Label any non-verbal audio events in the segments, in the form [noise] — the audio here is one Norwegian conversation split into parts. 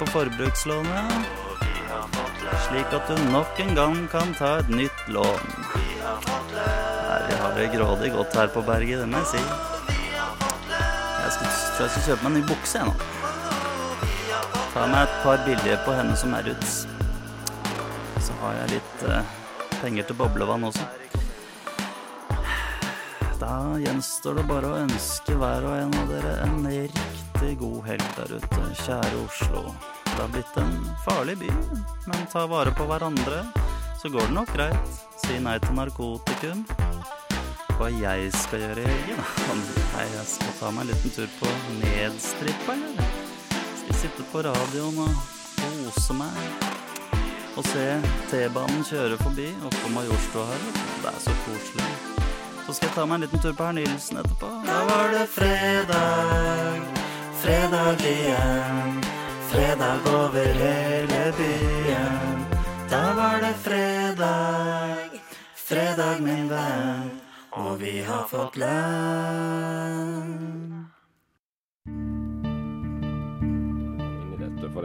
på forbrukslånet, slik at du nok en gang kan ta et nytt lån. Nei, vi har det grådig godt her på berget, det må jeg si. Jeg skal, tror jeg skal kjøpe meg en ny bukse, jeg nå. Ta meg et par billige på henne som er uts. Så har jeg litt eh, penger til boblevann også. Da gjenstår det bare å ønske hver og en av dere en riktig god helg der ute, kjære Oslo. Det har blitt en farlig by, men ta vare på hverandre, så går det nok greit. Si nei til narkotikum. Hva jeg skal gjøre i helgen? Nei, jeg skal ta meg en liten tur på Nedstrippa, eller? Skal sitte på radioen og kose meg. Og se T-banen kjøre forbi oppå Majorstua her. Det er så koselig. Så skal jeg ta meg en liten tur på Herr Nilsen etterpå. Da var det fredag, fredag igjen. Fredag over hele byen. Da var det fredag, fredag min venn. Og vi har fått lønn.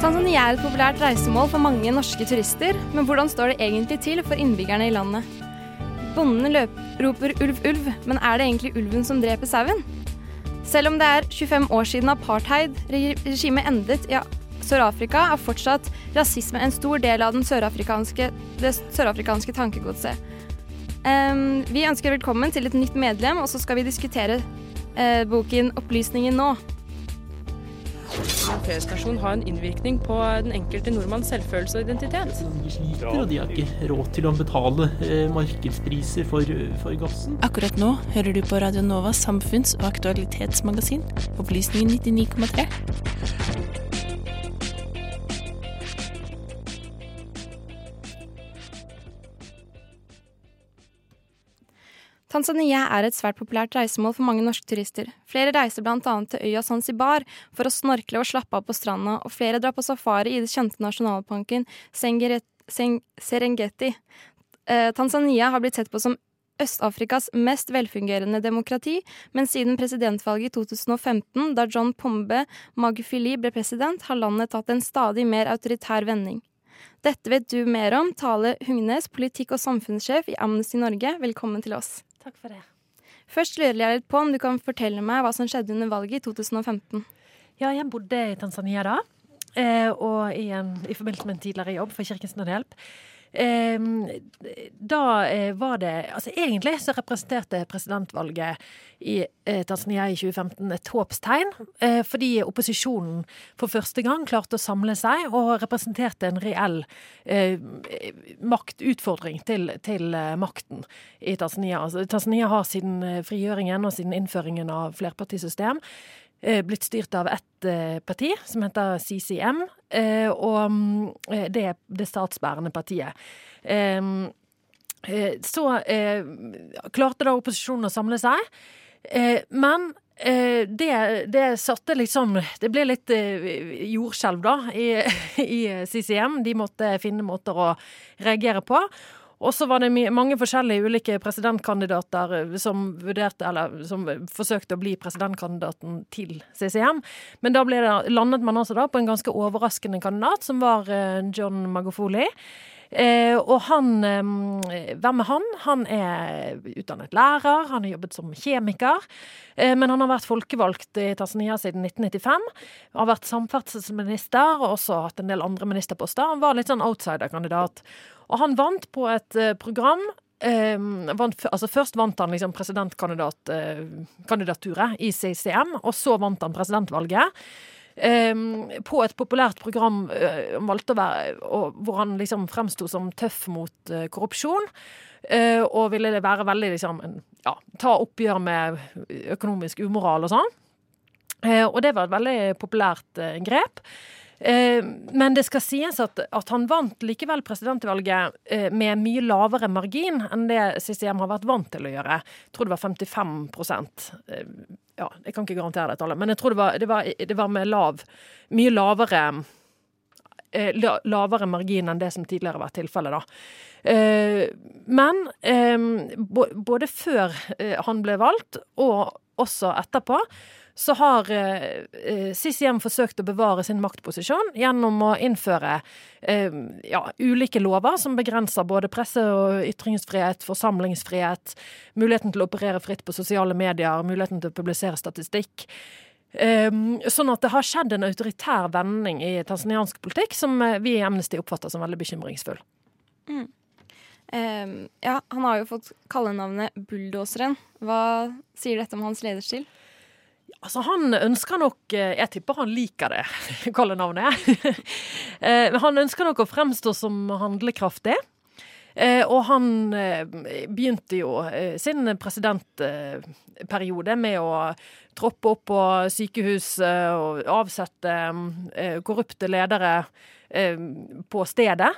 Tanzania er et populært reisemål for mange norske turister, men hvordan står det egentlig til for innbyggerne i landet? Bondene roper ulv, ulv, men er det egentlig ulven som dreper sauen? Selv om det er 25 år siden apartheid-regimet endet i Sør-Afrika, er fortsatt rasisme en stor del av sørafrikanske, det sørafrikanske tankegodset. Um, vi ønsker velkommen til et nytt medlem, og så skal vi diskutere uh, boken 'Opplysningen nå'. P-stasjon har en innvirkning på den enkelte nordmanns selvfølelse og identitet. De sliter, og de har ikke råd til å betale eh, markedspriser for, for gassen. Akkurat nå hører du på Radio Novas samfunns- og aktualitetsmagasin, Opplysningen 99,3. Tanzania er et svært populært reisemål for mange norske turister. Flere reiser bl.a. til øya Zanzibar for å snorkle og slappe av på stranda, og flere drar på safari i det kjente nasjonalparken Serengeti. Eh, Tanzania har blitt sett på som Øst-Afrikas mest velfungerende demokrati, men siden presidentvalget i 2015, da John Pombe Magufili ble president, har landet tatt en stadig mer autoritær vending. Dette vet du mer om, Tale Hugnes, politikk- og samfunnssjef i Amnesty Norge. Velkommen til oss. Takk for det. Først lurer jeg litt på om du kan fortelle meg hva som skjedde under valget i 2015. Ja, jeg bodde i Tanzania da, eh, og i, en, i forbindelse med en tidligere jobb for Kirkens Nødhjelp. Eh, da eh, var det Altså egentlig så representerte presidentvalget i eh, Tanzania i 2015 et håpstegn, eh, fordi opposisjonen for første gang klarte å samle seg og representerte en reell maktutfordring til, til makten i Tanzania. Altså, Tanzania har siden frigjøringen og siden innføringen av flerpartisystem blitt styrt av ett eh, parti, som heter CCM, eh, og mm, eh, det er det statsbærende partiet. Eh, eh, så eh, klarte da opposisjonen å samle seg, eh, men eh, det, det satte liksom Det ble litt eh, jordskjelv, da, i, [laughs] i CCM. De måtte finne måter å reagere på. Og så var det mange forskjellige ulike presidentkandidater eh, som vurderte, eller som forsøkte å bli presidentkandidaten til CCM. Men da det, landet man altså da på en ganske overraskende kandidat, som var eh, John Magofoli. Eh, og han eh, Hvem er han? Han er utdannet lærer, han har jobbet som kjemiker. Eh, men han har vært folkevalgt i Tanzania siden 1995. Har vært samferdselsminister og også hatt en del andre ministerposter. Han var litt sånn outsider-kandidat. Og han vant på et eh, program Um, vant, altså Først vant han liksom presidentkandidaturet i CCM, og så vant han presidentvalget. Um, på et populært program uh, valgte å være, og, hvor han liksom fremsto som tøff mot uh, korrupsjon. eh, og ville det være veldig liksom ja, ta oppgjør med økonomisk umoral og sånn. Eh, og det var et veldig populært eh, grep. Eh, men det skal sies at, at han vant likevel presidentvalget eh, med mye lavere margin enn det CCM har vært vant til å gjøre. Jeg tror det var 55 eh, Ja, jeg kan ikke garantere det tallet, men jeg tror det var, det var, det var med lav Mye lavere lavere margin enn det som tidligere har vært tilfellet, men både før han ble valgt, og også etterpå, så har eh, eh, CCM forsøkt å bevare sin maktposisjon gjennom å innføre eh, ja, ulike lover som begrenser både presse- og ytringsfrihet, forsamlingsfrihet, muligheten til å operere fritt på sosiale medier, muligheten til å publisere statistikk. Um, sånn at det har skjedd en autoritær vending i tanzaniansk politikk som eh, vi i Amnesty oppfatter som veldig bekymringsfull. Mm. Ehm, ja, han har jo fått kallenavnet Bulldoseren. Hva sier dette om hans lederstil? Altså, han ønsker nok eh, Jeg tipper han liker det kallenavnet. [laughs] jeg. [laughs] Men han ønsker nok å fremstå som handlekraftig. Eh, og han eh, begynte jo eh, sin presidentperiode med å troppe opp på sykehus eh, og avsette eh, korrupte ledere eh, på stedet.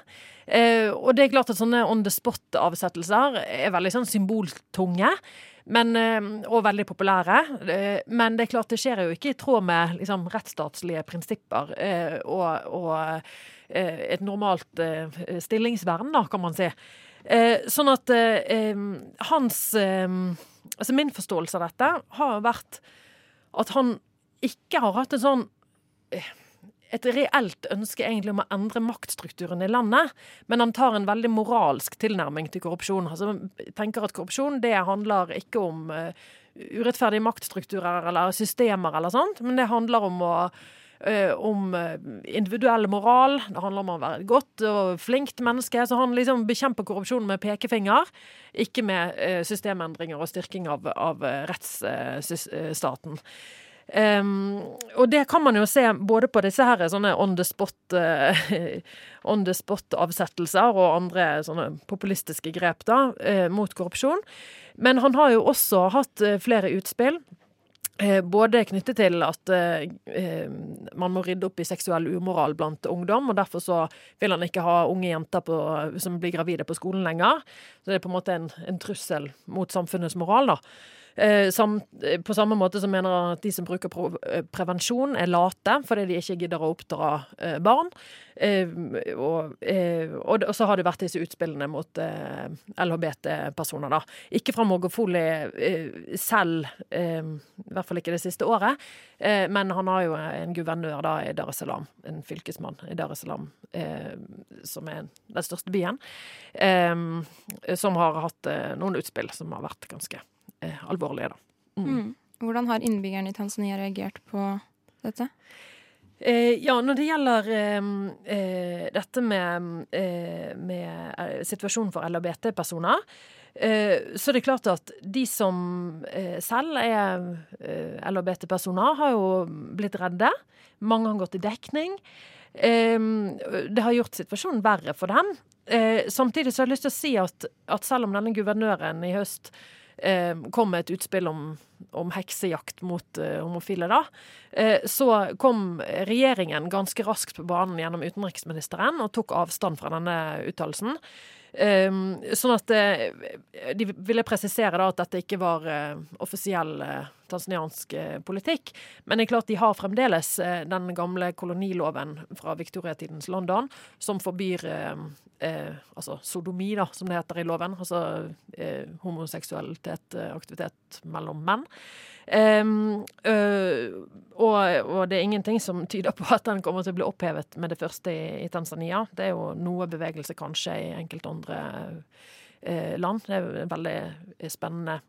Eh, og det er klart at sånne on the spot-avsettelser er veldig sånn symboltunge. Men, eh, og veldig populære. Eh, Men det er klart det skjer jo ikke i tråd med liksom, rettsstatslige prinsipper eh, og, og et normalt stillingsvern, kan man si. Sånn at hans Altså min forståelse av dette har vært at han ikke har hatt en sånn et reelt ønske egentlig om å endre maktstrukturen i landet, men han tar en veldig moralsk tilnærming til korrupsjon. Altså, tenker at Korrupsjon det handler ikke om eh, urettferdige maktstrukturer eller systemer, eller sånt, men det handler om å eh, om eh, individuell moral. Det handler om å være et godt og flinkt menneske. Så han liksom bekjemper korrupsjon med pekefinger, ikke med systemendringer og styrking av, av rettsstaten. Um, og det kan man jo se både på disse her sånne on the spot eh, [laughs] on the spot-avsettelser og andre sånne populistiske grep da, uh, mot korrupsjon. Men han har jo også hatt uh, flere utspill. Både knyttet til at man må rydde opp i seksuell umoral blant ungdom, og derfor så vil han ikke ha unge jenter på, som blir gravide på skolen lenger. Så det er på en måte en, en trussel mot samfunnets moral, da. Eh, eh, på samme måte som mener at de som bruker eh, prevensjon, er late fordi de ikke gidder å oppdra barn. Og, og, så har det vært disse utspillene mot LHBT-personer, da. Ikke fra Mogofoli eh, selv, i hvert fall ikke det siste året, men han har jo en guvernør da i Dar es Salaam, en fylkesmann i Dar es Salaam, som er den største byen, som har hatt noen utspill som har vært ganske eh, alvorlige, da. Mm. Hvordan har innbyggerne i Tanzania reagert på dette? Eh, ja, når det gjelder eh, eh, dette med, eh, med eh, situasjonen for LHBT-personer, eh, så er det klart at de som eh, selv er eh, LHBT-personer, har jo blitt redde. Mange har gått i dekning. Eh, det har gjort situasjonen verre for dem. Eh, samtidig så har jeg lyst til å si at, at selv om denne guvernøren i høst eh, kom med et utspill om, om heksejakt mot eh, homofile, da, eh, så kom regjeringen ganske raskt på banen gjennom utenriksministeren og tok avstand fra denne uttalelsen. Um, sånn at eh, De ville presisere da at dette ikke var eh, offisiell eh, tanzaniansk eh, politikk. Men det er klart de har fremdeles eh, den gamle koloniloven fra viktoriatidens London, som forbyr eh, eh, altså sodomi, da, som det heter i loven. Altså eh, homoseksualitet, eh, aktivitet mellom menn. Um, øh, og, og det er ingenting som tyder på at den kommer til å bli opphevet med det første i, i Tanzania. Det er jo noe bevegelse kanskje i enkelte andre eh, land. Det er veldig spennende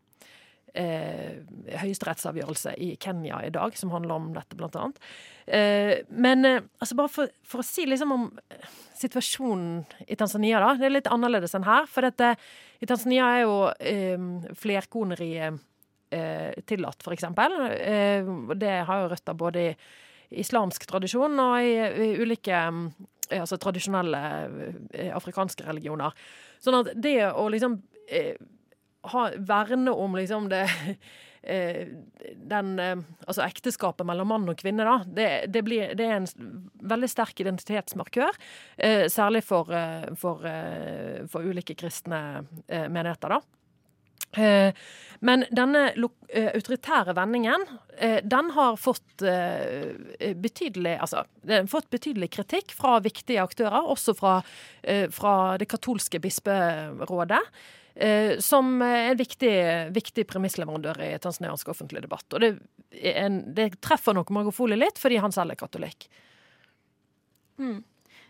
eh, høyesterettsavgjørelse i Kenya i dag, som handler om dette, blant annet. Eh, men eh, altså bare for, for, å si liksom om eh, situasjonen i Tanzania, da. Det er litt annerledes enn her. For dette, i Tanzania er jo eh, flerkoneriet eh, tillatt, eksempel. Eh, det har jo røtter både i islamsk tradisjon og i, i ulike altså tradisjonelle afrikanske religioner. Sånn at det å liksom ha, verne om liksom det [laughs] eh, den, eh, altså ekteskapet mellom mann og kvinne, da, det, det, blir, det er en veldig sterk identitetsmarkør. Eh, særlig for, for, for, ulike kristne menigheter, da. Men denne autoritære vendingen, den har fått betydelig, altså, fått betydelig kritikk fra viktige aktører, også fra, fra det katolske bisperådet. Eh, som en viktig, viktig premissleverandør i tanzaniansk offentlig debatt. Og det, en, det treffer nok Magofoli litt, fordi han selv er katolikk. Mm.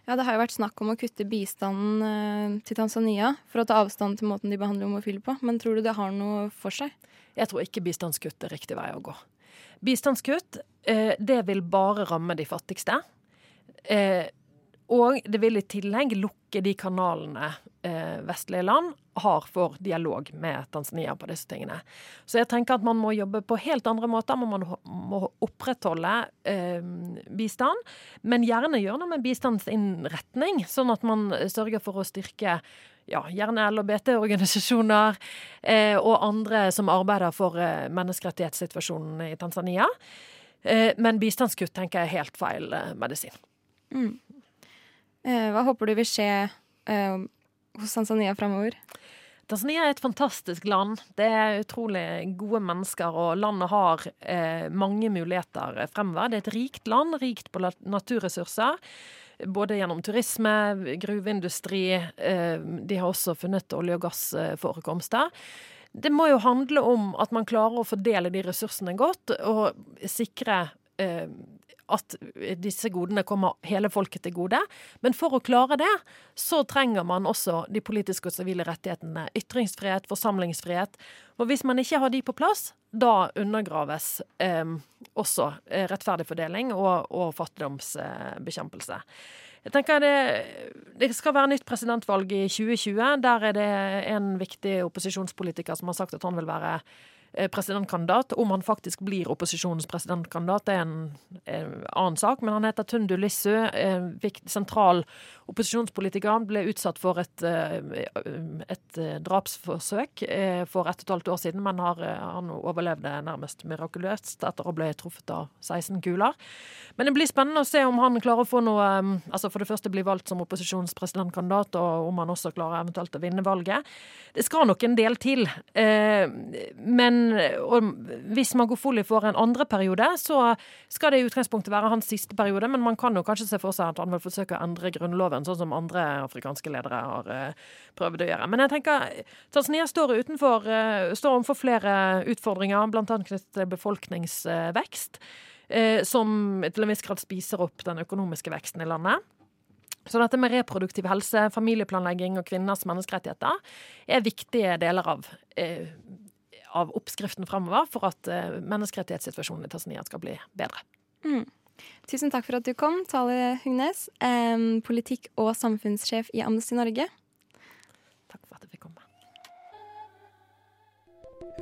Ja, Det har jo vært snakk om å kutte bistanden eh, til Tanzania for å ta avstand til måten de behandler homofile på, men tror du det har noe for seg? Jeg tror ikke bistandskutt er riktig vei å gå. Bistandskutt, eh, det vil bare ramme de fattigste. Og det vil i tillegg lukke de kanalene vestlige land har for dialog med Tanzania på disse tingene. Så jeg tenker at man må jobbe på helt andre måter. Man må opprettholde eh, bistand, men gjerne gjøre noe med bistandsinnretning, sånn at man sørger for å styrke ja, gjerne LHBT-organisasjoner eh, og andre som arbeider for eh, menneskerettighetssituasjonen i Tanzania. Eh, men bistandskutt tenker jeg er helt feil eh, medisin. Mm. Eh, hva håper du vil skje eh, hos Tanzania framover? Tanzania er et fantastisk land. Det er utrolig gode mennesker, og landet har eh, mange muligheter fremover. Det er et rikt land, rikt på naturressurser. Både gjennom turisme, gruveindustri. Eh, de har også funnet olje- og gassforekomster. Det må jo handle om at man klarer å fordele de ressursene godt, og sikre eh, at disse godene kommer hele folket til gode. Men for å klare det, så trenger man også de politiske og sivile rettighetene. Ytringsfrihet, forsamlingsfrihet. Og hvis man ikke har de på plass, da undergraves eh, også eh, rettferdig fordeling og, og fattigdomsbekjempelse. Jeg tenker det, det, skal være nytt presidentvalg i 2020. Der er det en viktig opposisjonspolitiker som har sagt at han vil være presidentkandidat. Om han faktisk blir opposisjonens presidentkandidat, det er en, en annen sak. Men han heter Tundu Lissu, sentral opposisjonspolitiker. ble utsatt for et, eh, et eh, drapsforsøk for ett og et halvt år siden, men har, han overlevde nærmest mirakuløst etter å bli truffet av 16 kuler. Men det blir spennende å se om han klarer å få noe altså For det første bli valgt som opposisjonspresidentkandidat, og om han også klarer eventuelt å vinne valget. Det skal nok en del til. Men hvis Magofoli får en andre periode, så skal det i utgangspunktet være hans siste periode, men man kan jo kanskje se for seg at han vil forsøke å endre grunnloven, sånn som andre afrikanske ledere har uh, prøvd å gjøre. Men jeg tenker Tanzania står utenfor, uh, står overfor flere utfordringer, bl.a. knyttet til befolkningsvekst, uh, som til en viss grad spiser opp den økonomiske veksten i landet. Så dette med reproduktiv helse, familieplanlegging og kvinners menneskerettigheter er viktige deler av eh, av oppskriften framover for at menneskerettighetssituasjonen i Tanzania skal bli bedre. Mm. Tusen takk for at du kom, Tale Hugnes, politikk- og samfunnssjef i Amnesty Norge.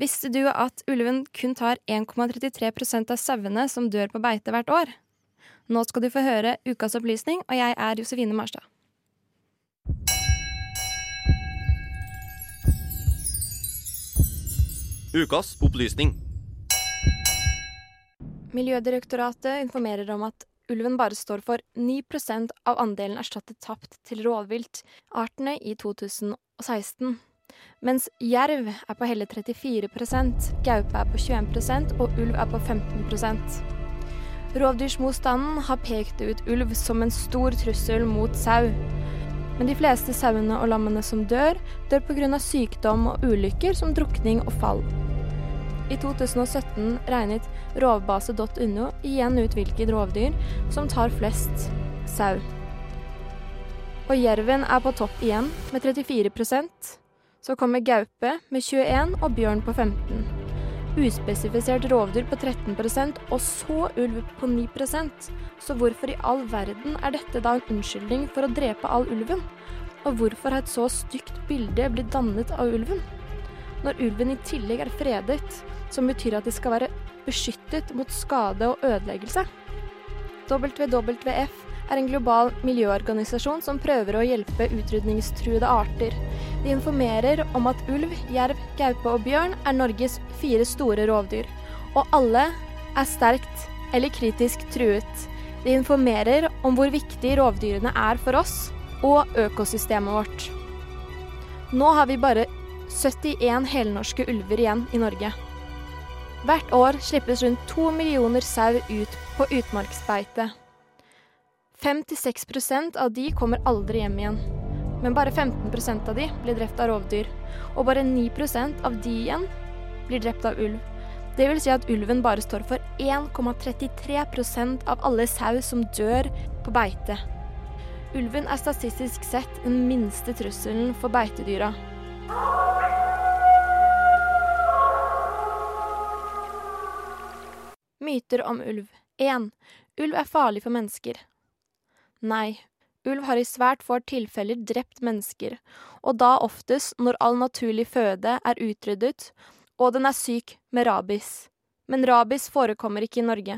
Visste du at ulven kun tar 1,33% av sauene som dør på beite hvert år? Nå skal du få høre ukas opplysning, og jeg er Josefine Marstad. Ukas opplysning. Miljødirektoratet informerer om at ulven bare står for 9% av andelen erstattet tapt til rovviltartene i 2016. Mens jerv er på hele 34% gaupe er på 21% og ulv er på 15% Rovdyrsmotstanden har pekt ut ulv som en stor trussel mot sau. Men de fleste sauene og lammene som dør, dør pga. sykdom og ulykker som drukning og fall. I 2017 regnet rovbase.no igjen ut hvilket rovdyr som tar flest sau. Og jerven er på topp igjen, med 34 Så kommer gaupe med 21 og bjørn på 15 Uspesifisert rovdyr på 13% og så ulv på 9% Så hvorfor i all verden er dette da en unnskyldning for å drepe all ulven? Og hvorfor har et så stygt bilde blitt dannet av ulven? Når ulven i tillegg er fredet, som betyr at de skal være beskyttet mot skade og ødeleggelse. WWF er en global miljøorganisasjon som prøver å hjelpe utrydningstruede arter. De informerer om at ulv, jerv, gaupe og bjørn er Norges fire store rovdyr, og alle er sterkt eller kritisk truet. De informerer om hvor viktig rovdyrene er for oss og økosystemet vårt. Nå har vi bare 71 helnorske ulver igjen i Norge. Hvert år slippes rundt to millioner sau ut på utmarksbeite. 5-6% av de kommer aldri hjem igjen. Men bare 15% av de blir drept av rovdyr. Og bare 9% av de igjen blir drept av ulv. Det vil si at ulven bare står for 1,33% av alle sau som dør på beite. Ulven er statistisk sett den minste trusselen for beitedyra. Myter om ulv. 1. Ulv er farlig for mennesker. Nei, ulv har i svært få tilfeller drept mennesker, og da oftest når all naturlig føde er utryddet og den er syk med rabies. Men rabies forekommer ikke i Norge.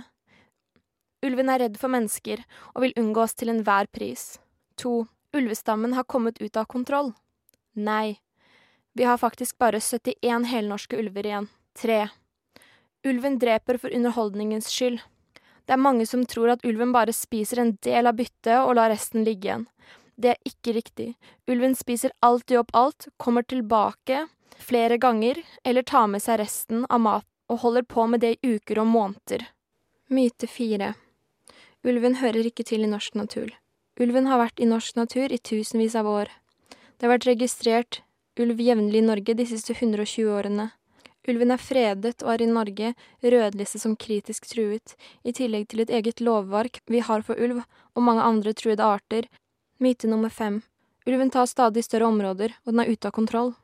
Ulven er redd for mennesker og vil unngås til enhver pris. To. Ulvestammen har kommet ut av kontroll. Nei, vi har faktisk bare 71 helnorske ulver igjen. Tre. Ulven dreper for underholdningens skyld. Det er mange som tror at ulven bare spiser en del av byttet og lar resten ligge igjen. Det er ikke riktig. Ulven spiser alltid opp alt, kommer tilbake flere ganger, eller tar med seg resten av mat og holder på med det i uker og måneder. Myte fire. Ulven hører ikke til i norsk natur. Ulven har vært i norsk natur i tusenvis av år. Det har vært registrert ulv jevnlig i Norge de siste 120 årene. Ulven er fredet og er i Norge rødlistet som kritisk truet, i tillegg til et eget lovverk vi har for ulv og mange andre truede arter. Myte nummer fem. Ulven tar stadig større områder, og den er ute av kontroll.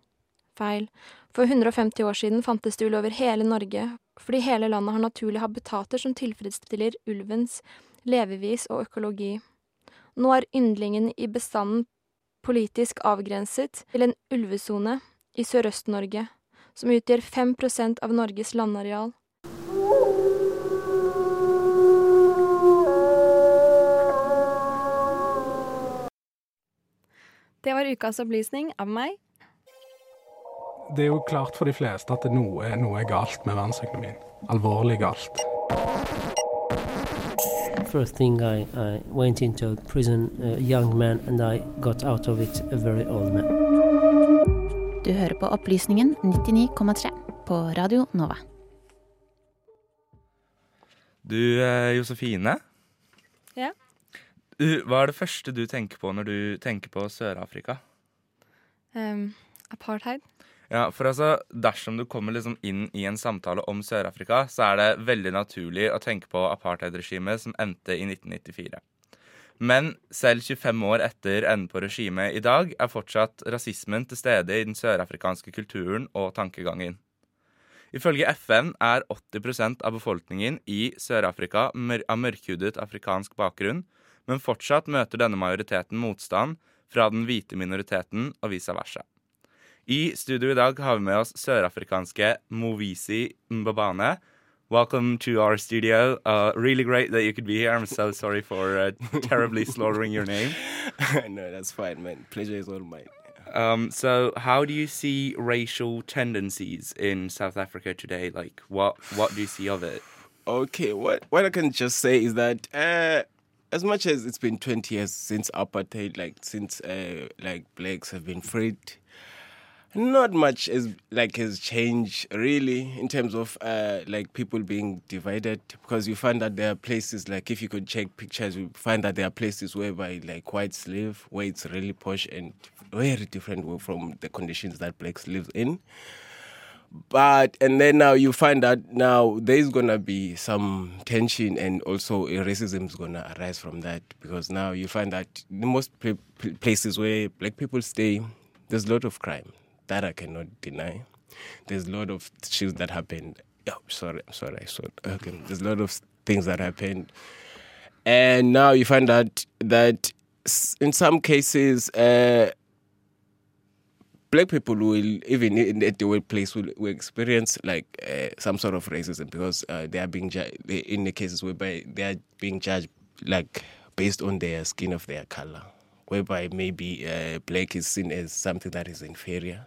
Feil. For 150 år siden fantes det ulv over hele Norge, fordi hele landet har naturlige habitater som tilfredsstiller ulvens levevis og økologi. Nå er yndlingen i bestanden politisk avgrenset til en ulvesone i Sørøst-Norge som utgjør 5% av Norges landareal. Det var ukas opplysning av meg. Det er jo klart for de fleste at noe, noe er galt med verdensøkonomien. Alvorlig galt. First thing I, I went into prison, a young man, and I got out of it a very old man. Du hører på Opplysningen 99,3 på Radio Nova. Du eh, Josefine. Ja? Du, hva er det første du tenker på når du tenker på Sør-Afrika? Um, apartheid. Ja, for altså, Dersom du kommer liksom inn i en samtale om Sør-Afrika, så er det veldig naturlig å tenke på apartheidregimet som endte i 1994. Men selv 25 år etter enden på regimet i dag er fortsatt rasismen til stede i den sørafrikanske kulturen og tankegangen. Ifølge FN er 80% av befolkningen i Sør-Afrika av mørkhudet afrikansk bakgrunn, men fortsatt møter denne majoriteten motstand fra den hvite minoriteten og vice versa. I studio i dag har vi med oss sørafrikanske Movisi Mbabane, Welcome to our studio. Uh, really great that you could be here. I'm so sorry for uh, terribly [laughs] slaughtering your name. [laughs] no, that's fine, man. Pleasure is all mine. Um, so, how do you see racial tendencies in South Africa today? Like, what what do you see of it? Okay, what what I can just say is that uh, as much as it's been 20 years since apartheid, like since uh, like blacks have been freed, not much is like has changed really in terms of uh, like people being divided because you find that there are places like if you could check pictures you find that there are places whereby like whites live where it's really posh and very different from the conditions that blacks live in. But and then now you find that now there's gonna be some tension and also racism is gonna arise from that because now you find that the most pl- pl- places where black people stay there's a lot of crime that I cannot deny. There's a lot of shit that happened. Oh, sorry, I'm sorry, Okay, there's a lot of things that happened, and now you find out that in some cases, uh, black people will even in the workplace will, will experience like uh, some sort of racism because uh, they are being ju- in the cases whereby they are being judged like based on their skin of their color, whereby maybe uh, black is seen as something that is inferior.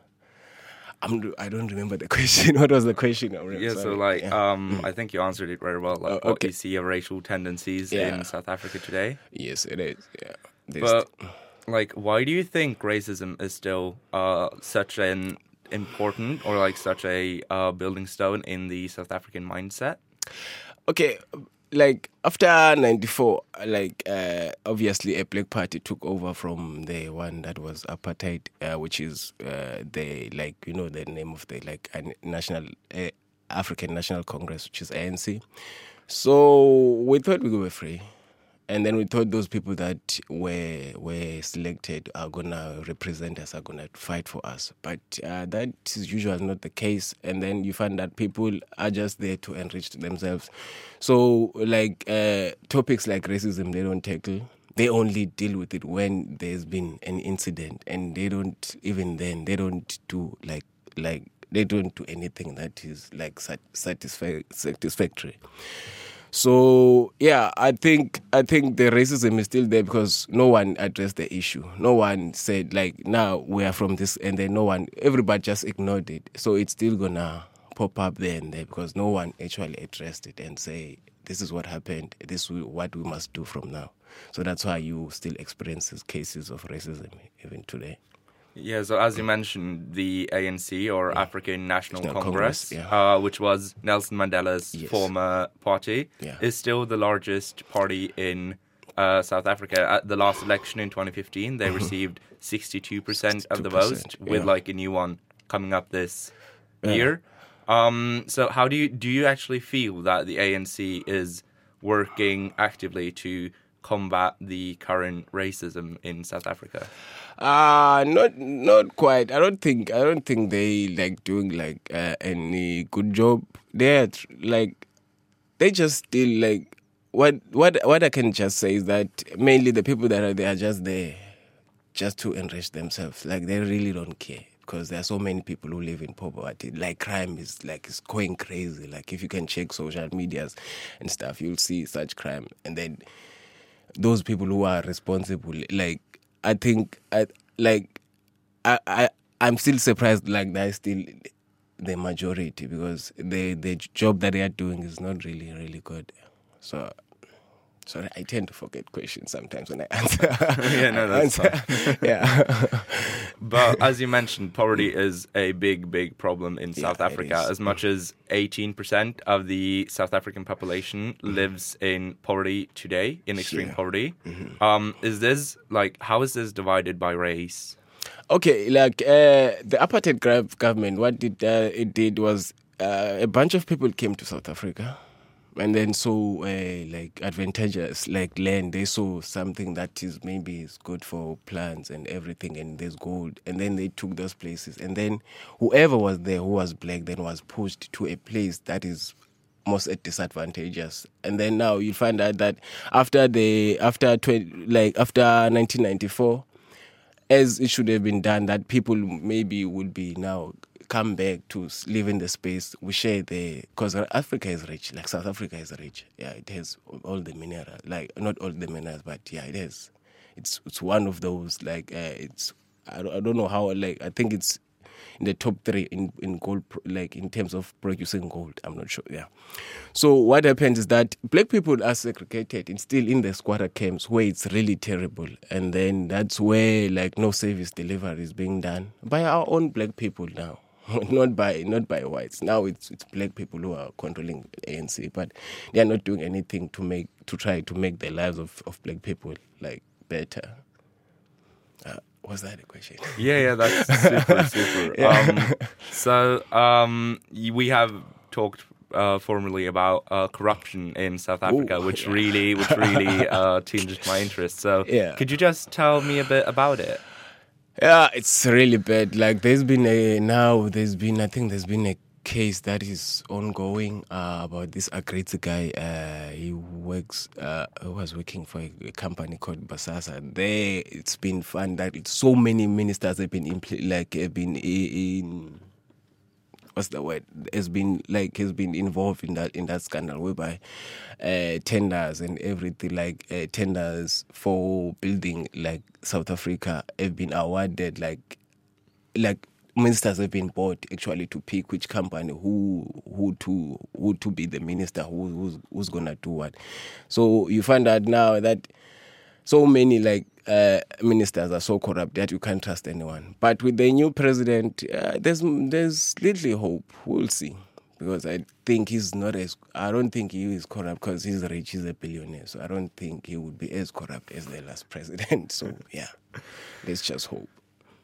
I'm, I don't remember the [laughs] question. what was the question? Really Yeah, so like, Yeah. um, I think you answered it very well. Like, Oh, what okay. you see of racial tendencies Yeah. in South Africa today. Yes, it is. Yeah, There's- But like, why do you think racism is still uh, such an important or like such a uh, building stone in the South African mindset? okay like after 94 like uh, obviously a black party took over from the one that was apartheid uh, which is uh, the like you know the name of the like national uh, african national congress which is anc so we thought we were free and then we thought those people that were were selected are gonna represent us, are gonna fight for us. But uh, that is usually not the case. And then you find that people are just there to enrich themselves. So like uh, topics like racism, they don't tackle. They only deal with it when there's been an incident, and they don't even then they don't do like like they don't do anything that is like satisfactory. So yeah, I think I think the racism is still there because no one addressed the issue. No one said like now we are from this, and then no one, everybody just ignored it. So it's still gonna pop up there and there because no one actually addressed it and say this is what happened. This is what we must do from now. So that's why you still experience cases of racism even today. Yeah, so as you mentioned, the ANC or African National National Congress, Congress, uh, which was Nelson Mandela's Yes. former party, Yeah. is still the largest party in uh, South Africa. At the last election in 2015, they Mhm. received 62% of the votes, 62%, with like a new one coming up this Yeah. year. Um, so how do you do you actually feel that the ANC is working actively to combat the current racism in South Africa? Uh not not quite. I don't think I don't think they like doing like uh, any good job. They're like they just still like what what what I can just say is that mainly the people that are there are just there just to enrich themselves. Like they really don't care because there are so many people who live in poverty. Like crime is like it's going crazy. Like if you can check social medias and stuff, you'll see such crime. And then those people who are responsible, like I think, I like, I I I'm still surprised. Like they're still the majority because the the job that they are doing is not really really good. So. Sorry, I tend to forget questions sometimes when I [laughs] answer. [laughs] yeah, no, that's fine. [laughs] yeah. but as you mentioned, poverty is a big, big problem in Yeah, South Africa. As much as 18% of the South African population lives in poverty today, in extreme Yeah. poverty. Mhm. Um, is this like how is this divided by race? Okay, like uh, the apartheid government, what did uh, it did was uh, a bunch of people came to South Africa, and then so uh, like advantageous like land. They saw something that is maybe is good for plants and everything, and there's gold. And then they took those places, and then whoever was there who was black then was pushed to a place that is most disadvantageous. And then now you find out that after the after 20, like after 1994 as it should have been done, that people maybe would be now come back to live in the space we share the because Africa is rich, like South Africa is rich. Yeah, it has all the mineral, like not all the minerals, but yeah, it has. It's it's one of those like uh, it's I don't, I don't know how like I think it's in the top three in in gold, like in terms of producing gold. I'm not sure. Yeah. So what happens is that black people are segregated and still in the squatter camps where it's really terrible, and then that's where like no service delivery is being done by our own black people now. [laughs] not by not by whites. Now it's it's black people who are controlling ANC, but they are not doing anything to make to try to make the lives of, of black people like better. Uh, was that a question? [laughs] Yeah, yeah, that's [laughs] super, super. Yeah. Um, so um, we have talked uh, formally about uh, corruption in South Africa, Ooh, which yeah. really, which really uh, tinged my interest. So Yeah. could you just tell me a bit about it? Yeah, it's really bad. Like there's been a now there's been I think there's been a case that is ongoing uh, about this Agritzi guy. Uh, he works uh, who was working for a, company called Basasa. There it's been found that it's so many ministers have been impl- like have been in what's the word has been like has been involved in that in that scandal whereby uh, tenders and everything like uh, tenders for building like South Africa have been awarded like like ministers have been bought actually to pick which company who who to who to be the minister who who's, who's gonna do what. So you find out now that so many like uh, ministers are so corrupt that you can't trust anyone. But with the new president, uh, there's there's little hope. We'll see, because I think he's not as I don't think he is corrupt because he's rich. He's a billionaire, so I don't think he would be as corrupt as the last president. [laughs] So yeah, let's just hope.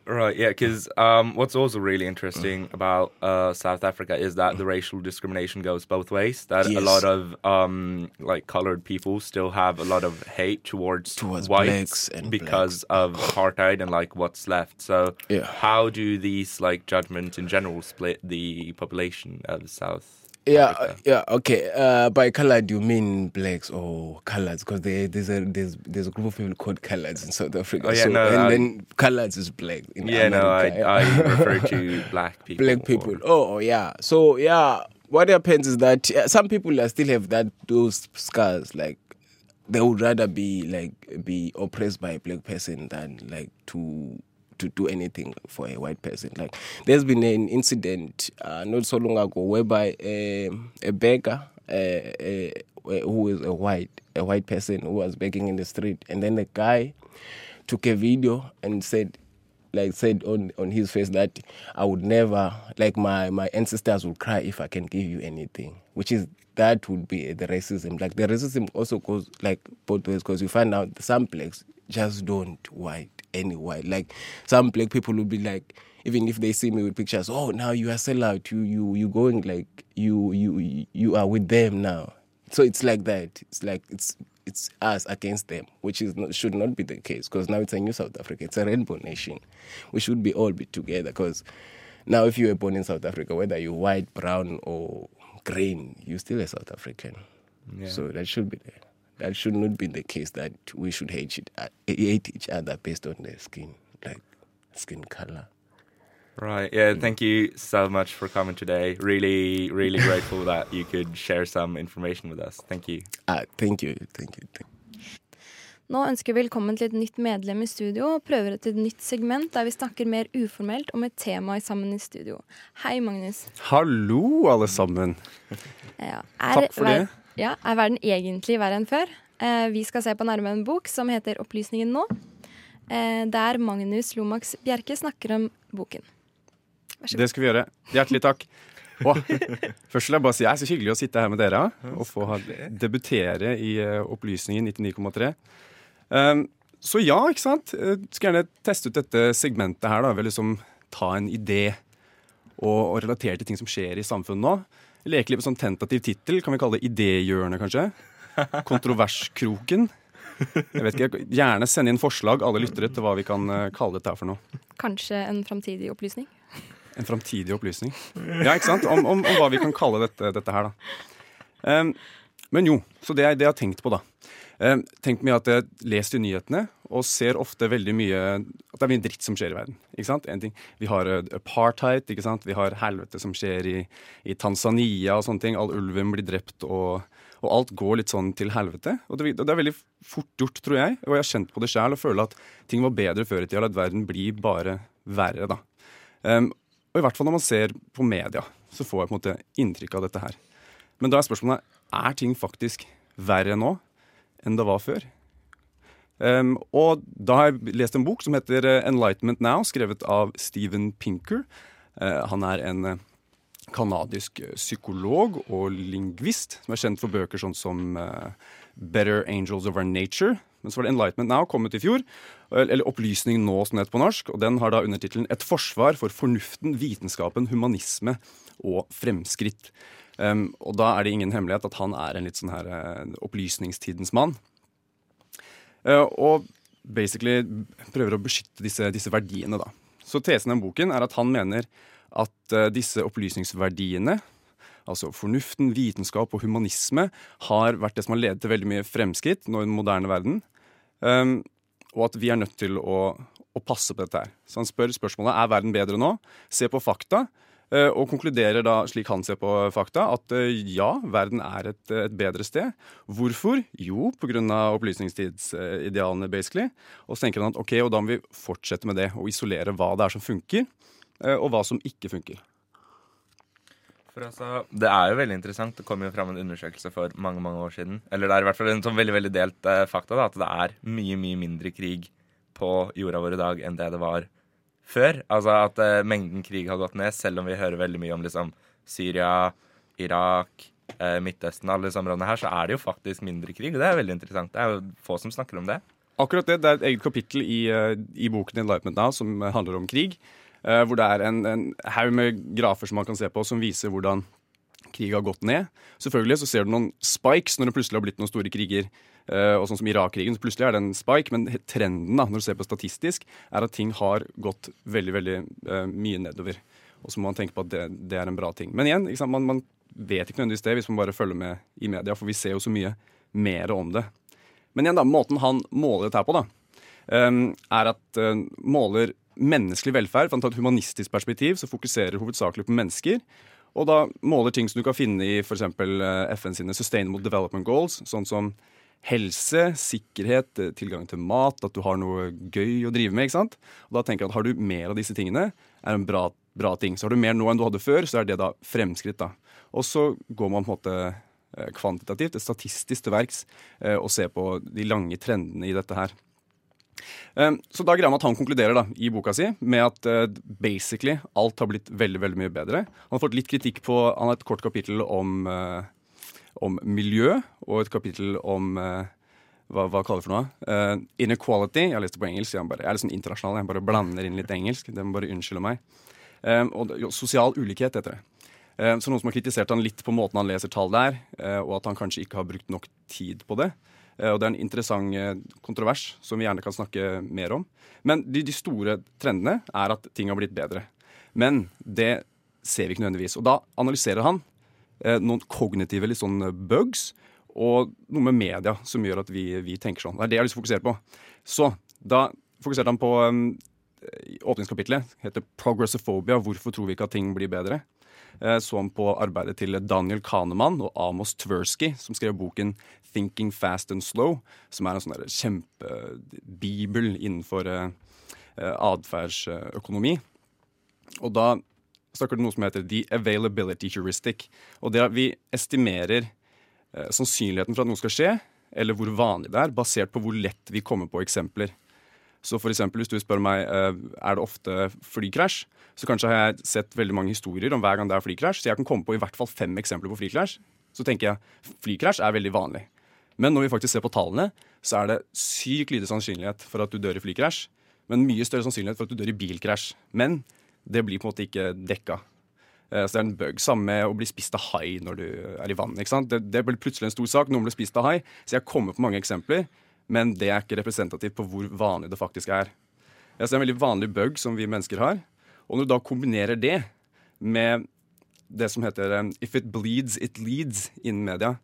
Right, yeah, because um, what's also really interesting about uh, South Africa is that the racial discrimination goes both ways. That a lot of um, like colored people still have a lot of hate towards, Towards whites blacks and because of apartheid and like what's left. So, Yeah. how do these like judgments in general split the population of South? Yeah, uh, yeah, okay. Uh, by colored, do you mean blacks or coloreds? Because there's a there's there's a group of people called coloreds in South Africa. Oh, yeah, so, no, and I- then coloreds is black. In Yeah, no, I- I refer [laughs] to black people Black people. Oh, oh, yeah. So yeah, what happens is that uh, some people uh, still have that those scars. Like they would rather be like be oppressed by a black person than like to to do anything for a white person. Like there's been an incident uh, not so long ago whereby um a beggar uh, uh, who is a white a white person who was begging in the street, and then the guy took a video and said like said on on his face that I would never like my my ancestors would cry if I can give you anything, which is that would be the racism. Like the racism also goes like both ways because you find out some blacks just don't white any white. Like some black people will be like, even if they see me with pictures, oh now you are sellout, you you you going like you you you are with them now. So it's like that. It's like it's it's us against them, which is not, should not be the case because now it's a new South Africa. It's a rainbow nation. We should be all be together because now if you were born in South Africa, whether you're white, brown, or green, you're still a South African. Yeah. So that should be there. That should not be the case that we should hate it, hate each other based on their skin, like skin color. Right. Yeah. Thank you so much for coming today. Really, really grateful that you could share some information with us. Thank you. Uh, thank you. Thank you. Nå ønsker vi velkommen til et nytt medlem i studio og prøver et nytt segment der vi snakker mer uformelt om et tema i sammen i studio. Hei, Magnus. Hallo, alle sammen. Ja. Takk for det. Ja, er verden egentlig verre enn før? Eh, vi skal se på nærmere en bok som heter Opplysningen nå, eh, der Magnus Lomax Bjerke snakker om boken. Det skal vi gjøre. Hjertelig takk. Og først vil jeg bare si det er så hyggelig å sitte her med dere og få debutere i eh, Opplysningen 99,3. Um, så ja, ikke sant. Eh, Skal gjerne teste ut dette segmentet her. da, Ved liksom ta en idé og, og relatere til ting som skjer i samfunnet nå. Leke litt med sånn tentativ tittel. Kan vi kalle det Idéhjørnet, kanskje? Kontroverskroken. Jeg vet ikke, Gjerne send inn forslag, alle lyttere, til hva vi kan eh, kalle dette her for noe. Kanskje en framtidig opplysning? En framtidig opplysning. Ja, ikke sant? Om, om, om hva vi kan kalle dette, dette her, da. Um, men jo, så det er det jeg har tenkt på, da. Um, meg at jeg leser i nyhetene og ser ofte veldig mye at det er mye dritt som skjer i verden. Ikke sant? En ting, vi har eh, apartheid, ikke sant? vi har helvete som skjer i, i Tanzania og sånne ting. All ulven blir drept, og, og alt går litt sånn til helvete. Og det, og det er veldig fort gjort, tror jeg, og jeg har kjent på det sjæl og føler at ting var bedre før i tida, at verden blir bare verre, da. Um, og i hvert fall når man ser på media, så får jeg på en måte inntrykk av dette her. Men da er spørsmålet er ting faktisk verre nå enn det var før. Um, og da har jeg lest en bok som heter eh, 'Enlightenment Now', skrevet av Steven Pinker. Uh, han er en uh, kanadisk psykolog og lingvist som er kjent for bøker sånn som uh, 'Better Angels of Our Nature'. Men så var det 'Enlightenment Now', kommet i fjor. Eller 'Opplysning nå', som heter på norsk. Og den har da undertittelen 'Et forsvar for fornuften, vitenskapen, humanisme og fremskritt'. Um, og da er det ingen hemmelighet at han er en litt sånn her opplysningstidens mann. Uh, og basically prøver å beskytte disse, disse, verdiene, da. Så tesen i boken er at han mener at uh, disse opplysningsverdiene, altså fornuften, vitenskap og humanisme, har vært det som har ledet til veldig mye fremskritt nå i den moderne verden. Um, og at vi er nødt til å, å passe på dette her. Så han spør spørsmålet er verden bedre nå. Se på fakta. Eh, og konkluderer da, slik han ser på fakta, at eh, ja, verden er et, et bedre sted. Hvorfor? Jo, pga. opplysningstidsidealene, basically. Og så tenker han at ok, og da må vi fortsette med det, og isolere hva det er som funker, eh, og hva som ikke funker. Altså, Det er jo veldig interessant. Det kom jo fram en undersøkelse for mange mange år siden. Eller det er i hvert fall en sånn veldig veldig delt fakta. da, At det er mye mye mindre krig på jorda vår i dag enn det det var før. Altså at uh, mengden krig har gått ned, selv om vi hører veldig mye om liksom Syria, Irak, uh, Midtøsten, alle disse områdene her, så er det jo faktisk mindre krig. Og det er veldig interessant. Det er jo få som snakker om det. Akkurat det. Det er et eget kapittel i, uh, i boken Enlightenment Now som handler om krig. hvor det er en, en haug med grafer som man kan se på, som viser hvordan krig har gått ned. Selvfølgelig så ser du noen spikes når det plutselig har blitt noen store kriger. Uh, og sånn som Irak-krigen, så plutselig er det en spike. Men trenden da, når du ser på statistisk, er at ting har gått veldig veldig uh, mye nedover. Og så må man tenke på at det, det er en bra ting. Men igjen, man, man, vet ikke nødvendigvis det hvis man bare følger med i media, for vi ser jo så mye mer om det. Men igjen da, måten han måler dette her på, da, um, er at uh, måler menneskelig velferd. Fra et humanistisk perspektiv så fokuserer hovedsakelig på mennesker. Og da måler ting som du kan finne i f.eks. FN sine Sustainable Development Goals, sånn som helse, sikkerhet, eh, tilgang til mat, at du har noe gøy å drive med. ikke sant? Og da tenker jeg at Har du mer av disse tingene, er en bra, bra ting. Så har du mer nå enn du hadde før, så er det da fremskritt. da. Og så går man på en måte eh, kvantitativt, statistisk til verks, eh, og ser på de lange trendene i dette her. Så da greier man at han konkluderer da, i boka si med at basically alt har blitt veldig veldig mye bedre. Han har fått litt kritikk på Han har et kort kapittel om om miljø og et kapittel om uh, hva, hva kaller det for noe? Uh, inequality. Jeg har lest det på engelsk. Jeg, bare, jeg er litt sånn internasjonal, jeg bare blander inn litt engelsk. Det må bare unnskylde meg. Um, og jo, sosial ulikhet heter det. Um, så noen som har kritisert han litt på måten han leser tall der, uh, og at han kanskje ikke har brukt nok tid på det. Og det er en interessant kontrovers som vi gjerne kan snakke mer om. Men de, de store trendene er at ting har blitt bedre. Men det ser vi ikke nødvendigvis. Og da analyserer han Eh, noen kognitive litt sånn bugs, og noe med media som gjør at vi, vi tenker sånn. Det er det jeg har lyst til å fokusere på. Så da fokuserte han på um, åpningskapitlet. heter 'Progressophobia'. Hvorfor tror vi ikke at ting blir bedre? Eh, så han på arbeidet til Daniel Kahneman og Amos Tversky, som skrev boken 'Thinking Fast and Slow', som er en sånn kjempebibel innenfor uh, atferdsøkonomi. Og da snakker du noe som heter the availability heuristic. Og det at vi estimerer eh, sannsynligheten for at noe skal skje, eller hvor vanlig det er, basert på hvor lett vi kommer på eksempler. Så for eksempel, hvis du spør meg eh, er det ofte flykrasj, så kanskje har jeg sett veldig mange historier om hver gang det er flykrasj, så jeg kan komme på i hvert fall fem eksempler på flykrasj. Så tenker jeg flykrasj er veldig vanlig. Men når vi faktisk ser på tallene, så er det sykt lite sannsynlighet for at du dør i flykrasj. Men mye større sannsynlighet for at du dør i bilkrasj. Men det blir på en måte ikke dekka. Eh, så det er en bug. Samme med å bli spist av hai når du er i sant? Det, det blir plutselig en stor sak. Noen blir spist av hai. Så jeg kommer på mange eksempler, men det er ikke representativt på hvor vanlig det faktisk er. Det er en veldig vanlig bug som vi mennesker har. Og når du da kombinerer det med det som heter um, 'if it bleeds, it leads' innen media,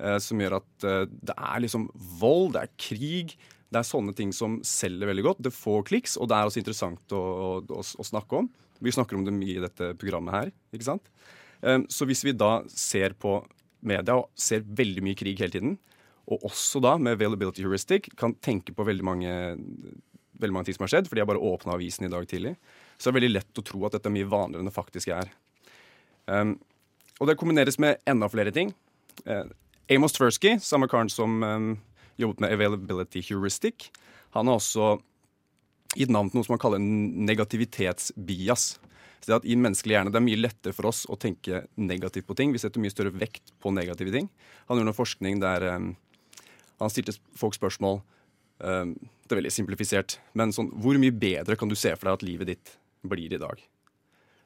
uh, som gjør at uh, det er liksom vold, det er krig, det er sånne ting som selger veldig godt. Det får kliks, og det er også interessant å, å, å snakke om. Vi snakker om det mye i dette programmet her. ikke sant? Så hvis vi da ser på media og ser veldig mye krig hele tiden, og også da med availability heuristic kan tenke på veldig mange veldig mange ting som har skjedd, fordi jeg bare åpna avisen i dag tidlig. Så det er veldig lett å tro at dette er mye vanligere enn det faktisk er. Um, og det kombineres med enda flere ting. Uh, Amos Tversky, samme karen som um, jobbet med availability heuristic, han har også gitt navn til noe som han kaller negativitetsbias. Så det at I menneskelig hjerne det er mye lettere for oss å tenke negativt på ting. Vi setter mye større vekt på negative ting. Han gjorde noe forskning der um, han stilte folk spørsmål um, Det er veldig simplifisert, men sånn Hvor mye bedre kan du se for deg at livet ditt blir i dag?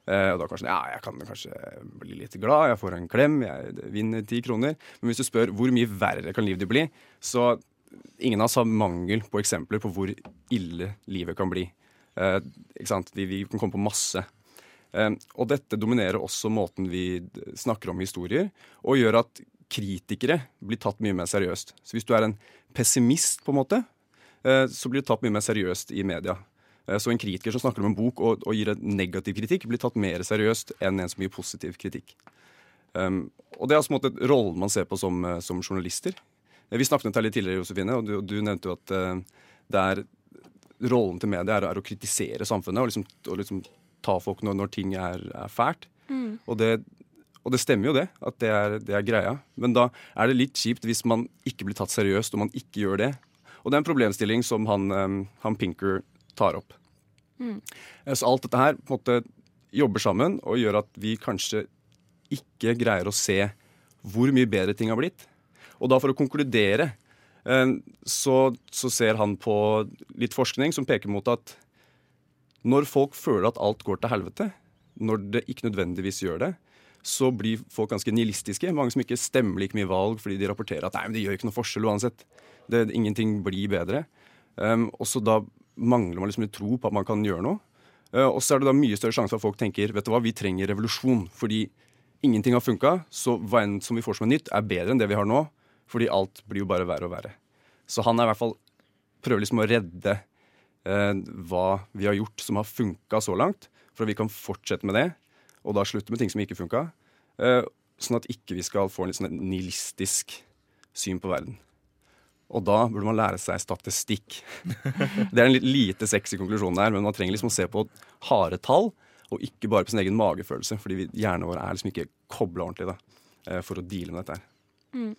Uh, og da kanskje, ja, Jeg kan kanskje bli litt glad, jeg får en klem, jeg vinner ti kroner. Men hvis du spør hvor mye verre kan livet ditt bli, så ingen av oss har mangel på eksempler på hvor ille livet kan bli. Uh, ikke sant? Vi, vi, kan komme på masse. Uh, og dette dominerer også måten vi snakker om historier, og gjør at kritikere blir tatt mye mer seriøst. Så hvis du er en pessimist, på en måte, uh, så blir du tatt mye mer seriøst i media. Så en kritiker som snakker om en bok og, og gir en negativ kritikk, blir tatt mer seriøst enn en som gir positiv kritikk. Um, og det er altså en rollen man ser på som, som journalister. Vi snakket om det litt tidligere, Josefine, og du, du nevnte jo at det er rollen til media er, er, å kritisere samfunnet og liksom, og liksom ta folk når, når ting er, er fælt. Mm. Og, det, og, det, stemmer jo det, at det er, det er, greia. Men da er det litt kjipt hvis man ikke blir tatt seriøst og man ikke gjør det. Og det er en problemstilling som han, um, han Pinker tar opp. Mm. Så alt dette her på en måte jobber sammen og gjør at vi kanskje ikke greier å se hvor mye bedre ting har blitt. Og da for å konkludere så, så, ser han på litt forskning som peker mot at når folk føler at alt går til helvete, når det ikke nødvendigvis gjør det, så blir folk ganske nihilistiske. Mange som ikke stemmer like mye valg fordi de rapporterer at nei, men det gjør ikke noe forskjell uansett. Det, ingenting blir bedre. Um, og så da mangler man liksom litt tro på at man kan gjøre noe. Uh, og så er det da mye større sjanse for at folk tenker vet du hva, vi trenger revolusjon. Fordi ingenting har funka, så hva enn som vi får som er nytt, er bedre enn det vi har nå. Fordi alt blir jo bare verre og verre. Så han er i hvert fall prøver liksom å redde uh, hva vi har gjort som har funka så langt, for at vi kan fortsette med det, og da slutte med ting som ikke funka. Eh, sånn at ikke vi skal få en litt sånn nihilistisk syn på verden. Og da burde man lære seg statistikk. [laughs] det er en litt lite sexy konklusjon der, men man trenger liksom å se på harde tall, og ikke bare på sin egen magefølelse, fordi hjernen vår er liksom ikke kobla ordentlig da, eh, for å deale med dette her. Mm.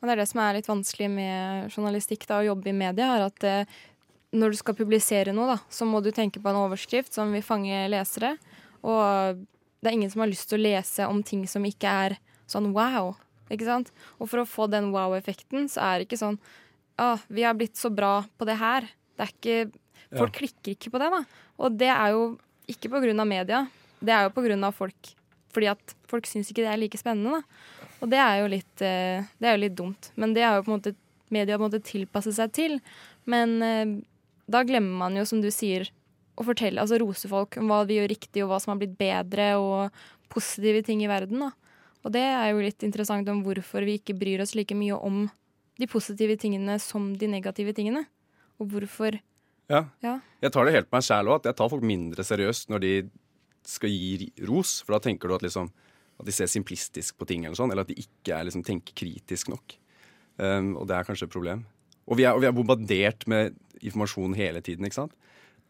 Og det er det som er litt vanskelig med journalistikk da, å jobbe i media, er at eh, når du skal publisere noe, da, så må du tenke på en overskrift som vil fange lesere. Og det er ingen som har lyst til å lese om ting som ikke er sånn wow. Ikke sant? Og for å få den wow-effekten, så er det ikke sånn ah, vi har blitt så bra på det her. Det er ikke Folk ja. klikker ikke på det, da. Og det er jo ikke på grunn av media. Det er jo på grunn av folk. Fordi at folk syns ikke det er like spennende, da. Og det er jo litt, eh, det er jo litt dumt. Men det har jo på en måte media på en måte tilpasset seg til. Men eh, da glemmer man jo, som du sier, å fortelle, altså rose folk om hva vi gjør riktig, og hva som har blitt bedre, og positive ting i verden. da. Og det er jo litt interessant om hvorfor vi ikke bryr oss like mye om de positive tingene som de negative tingene. Og hvorfor Ja. ja. Jeg tar det helt på meg sjæl òg, at jeg tar folk mindre seriøst når de skal gi ros. For da tenker du at liksom at de ser simplistisk på ting, eller sånn, eller at de ikke er, liksom, tenker kritisk nok. Um, og det er kanskje et problem. Og vi er, og vi er, bombardert med informasjon hele tiden. ikke sant?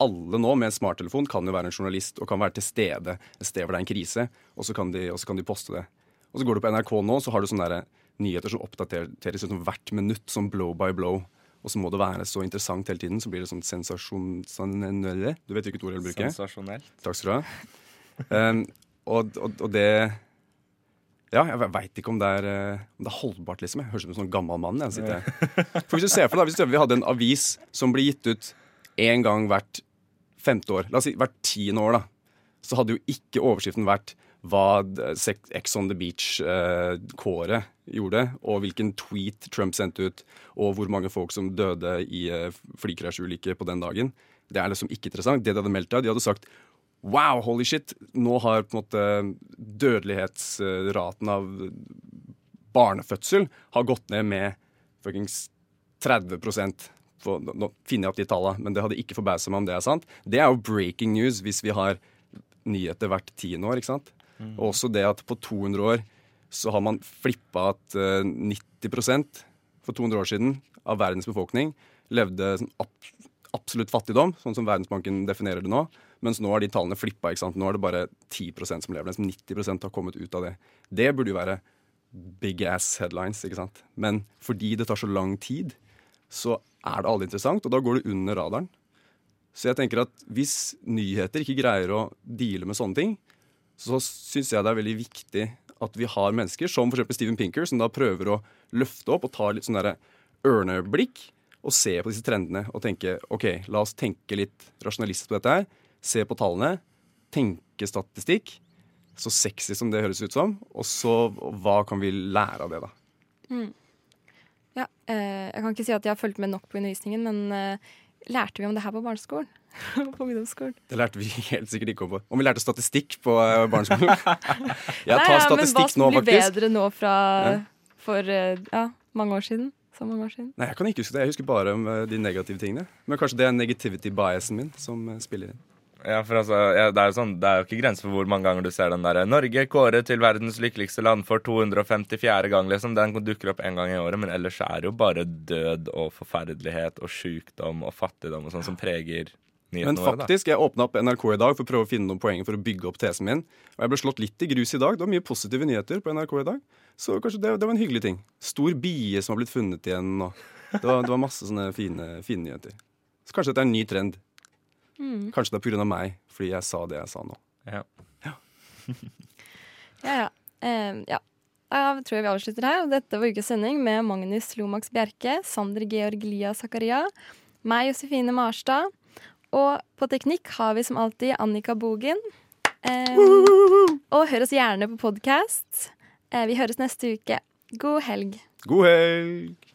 Alle nå med en smarttelefon kan jo være en journalist og kan være til stede et sted hvor det er en krise, og så kan de, så kan de poste det. Og så går du på NRK nå, så har du sånne der nyheter som oppdateres sånn hvert minutt, som blow by blow. Og så må det være så interessant hele tiden, så blir det sånn sensasjonelle. Du vet hvilket ord jeg vil bruke? Sensasjonelt. Takk skal du ha. Um, og, og, og det ja, jeg veit ikke om det, er, eh, om det, er, holdbart, liksom. Jeg høres ut som en sånn gammel mann. Jeg sitter. For hvis du ser for deg, hvis vi hadde en avis som ble gitt ut én gang hvert femte år, la oss si hvert tiende år, da, så hadde jo ikke overskriften vært hva Ex on the Beach-kåret eh, gjorde, og hvilken tweet Trump sendte ut, og hvor mange folk som døde i eh, flykrasjulykke på den dagen. Det er liksom ikke interessant. Det de hadde meldt deg, de hadde sagt Wow, holy shit! Nå har på en måte dødelighetsraten av barnefødsel har gått ned med fuckings 30 for, Nå finner jeg opp de tallene, men det hadde ikke forbauset meg om det er sant. Det er jo breaking news hvis vi har nyheter hvert tiende år. ikke sant? Mm. Og også det at på 200 år så har man flippa at uh, 90% for 200 år siden av verdens befolkning levde sånn absolutt fattigdom, sånn som Verdensbanken definerer det nå. Mens nå har de tallene flippa. ikke sant? Nå er det bare 10% som lever. Nesten 90% har kommet ut av det. Det burde jo være big ass headlines, ikke sant. Men fordi det tar så lang tid, så er det aldri interessant, og da går det under radaren. Så jeg tenker at hvis nyheter ikke greier å deale med sånne ting, så syns jeg det er veldig viktig at vi har mennesker som f.eks. Steven Pinker, som da prøver å løfte opp og ta litt sånn derre ørneblikk og se på disse trendene og tenke OK, la oss tenke litt rasjonalistisk på dette her. Se på tallene. Tenke statistikk. Så sexy som det høres ut som. Og så hva kan vi lære av det, da? Mm. Ja, eh, jeg kan ikke si at jeg har fulgt med nok på undervisningen, men eh, lærte vi om det her på barneskolen? [laughs] på ungdomsskolen? Det lærte vi helt sikkert ikke om. Om vi lærte statistikk på eh, barneskolen? [laughs] [laughs] jeg Nei, ja, statistikk nå, Men hva som blir bedre nå fra Ja. for eh, ja, mange år siden? Så mange år siden. Nei, Jeg kan ikke huske det. Jeg husker bare om eh, de negative tingene. Men kanskje det er negativity biasen min som spiller inn. Ja, for altså, ja, det, er jo sånn, det er jo ikke grenser for hvor mange ganger du ser den der 'Norge kåret til verdens lykkeligste land for 254. gang'. liksom. Den dukker opp en gang i året, men ellers er det jo bare død og forferdelighet og sjukdom og fattigdom og sånn som preger Men nyhetene våre. da. faktisk, jeg åpna opp NRK i dag for å prøve å finne noen poenger for å bygge opp tesen min. Og jeg ble slått litt i grus i dag. Det var mye positive nyheter på NRK i dag. Så kanskje det, det var en hyggelig ting. Stor bie som har blitt funnet igjen. Og det, var, det var masse sånne fine, fine nyheter. Så kanskje dette er en ny trend. Mm. Kanskje det er pga. meg, fordi jeg sa det jeg sa nå. Ja. Ja, [laughs] ja. Eh, ja. Jeg tror vi avslutter her. Dette var ukes sending med Magnus Lomax Bjerke, Sander Georg Lia Zakaria, meg Josefine Marstad. Og på teknikk har vi som alltid Annika Bogen. Eh, og hør oss gjerne på podkast. Eh, vi høres neste uke. God helg. God helg!